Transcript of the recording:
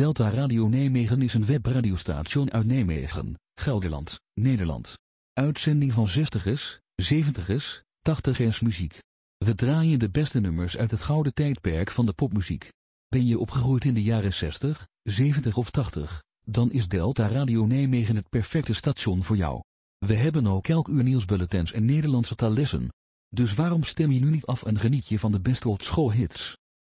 Delta Radio Nijmegen is een webradiostation uit Nijmegen, Gelderland, Nederland. Uitzending van 60's, 80s muziek. We draaien de beste nummers uit het gouden tijdperk van de popmuziek. Ben je opgegroeid in de jaren 60, 70 of 80, dan is Delta Radio Nijmegen het perfecte station voor jou. We hebben ook elk uur nieuwsbulletins en Nederlandse talessen. Dus waarom stem je nu niet af en geniet je van de beste old school hits?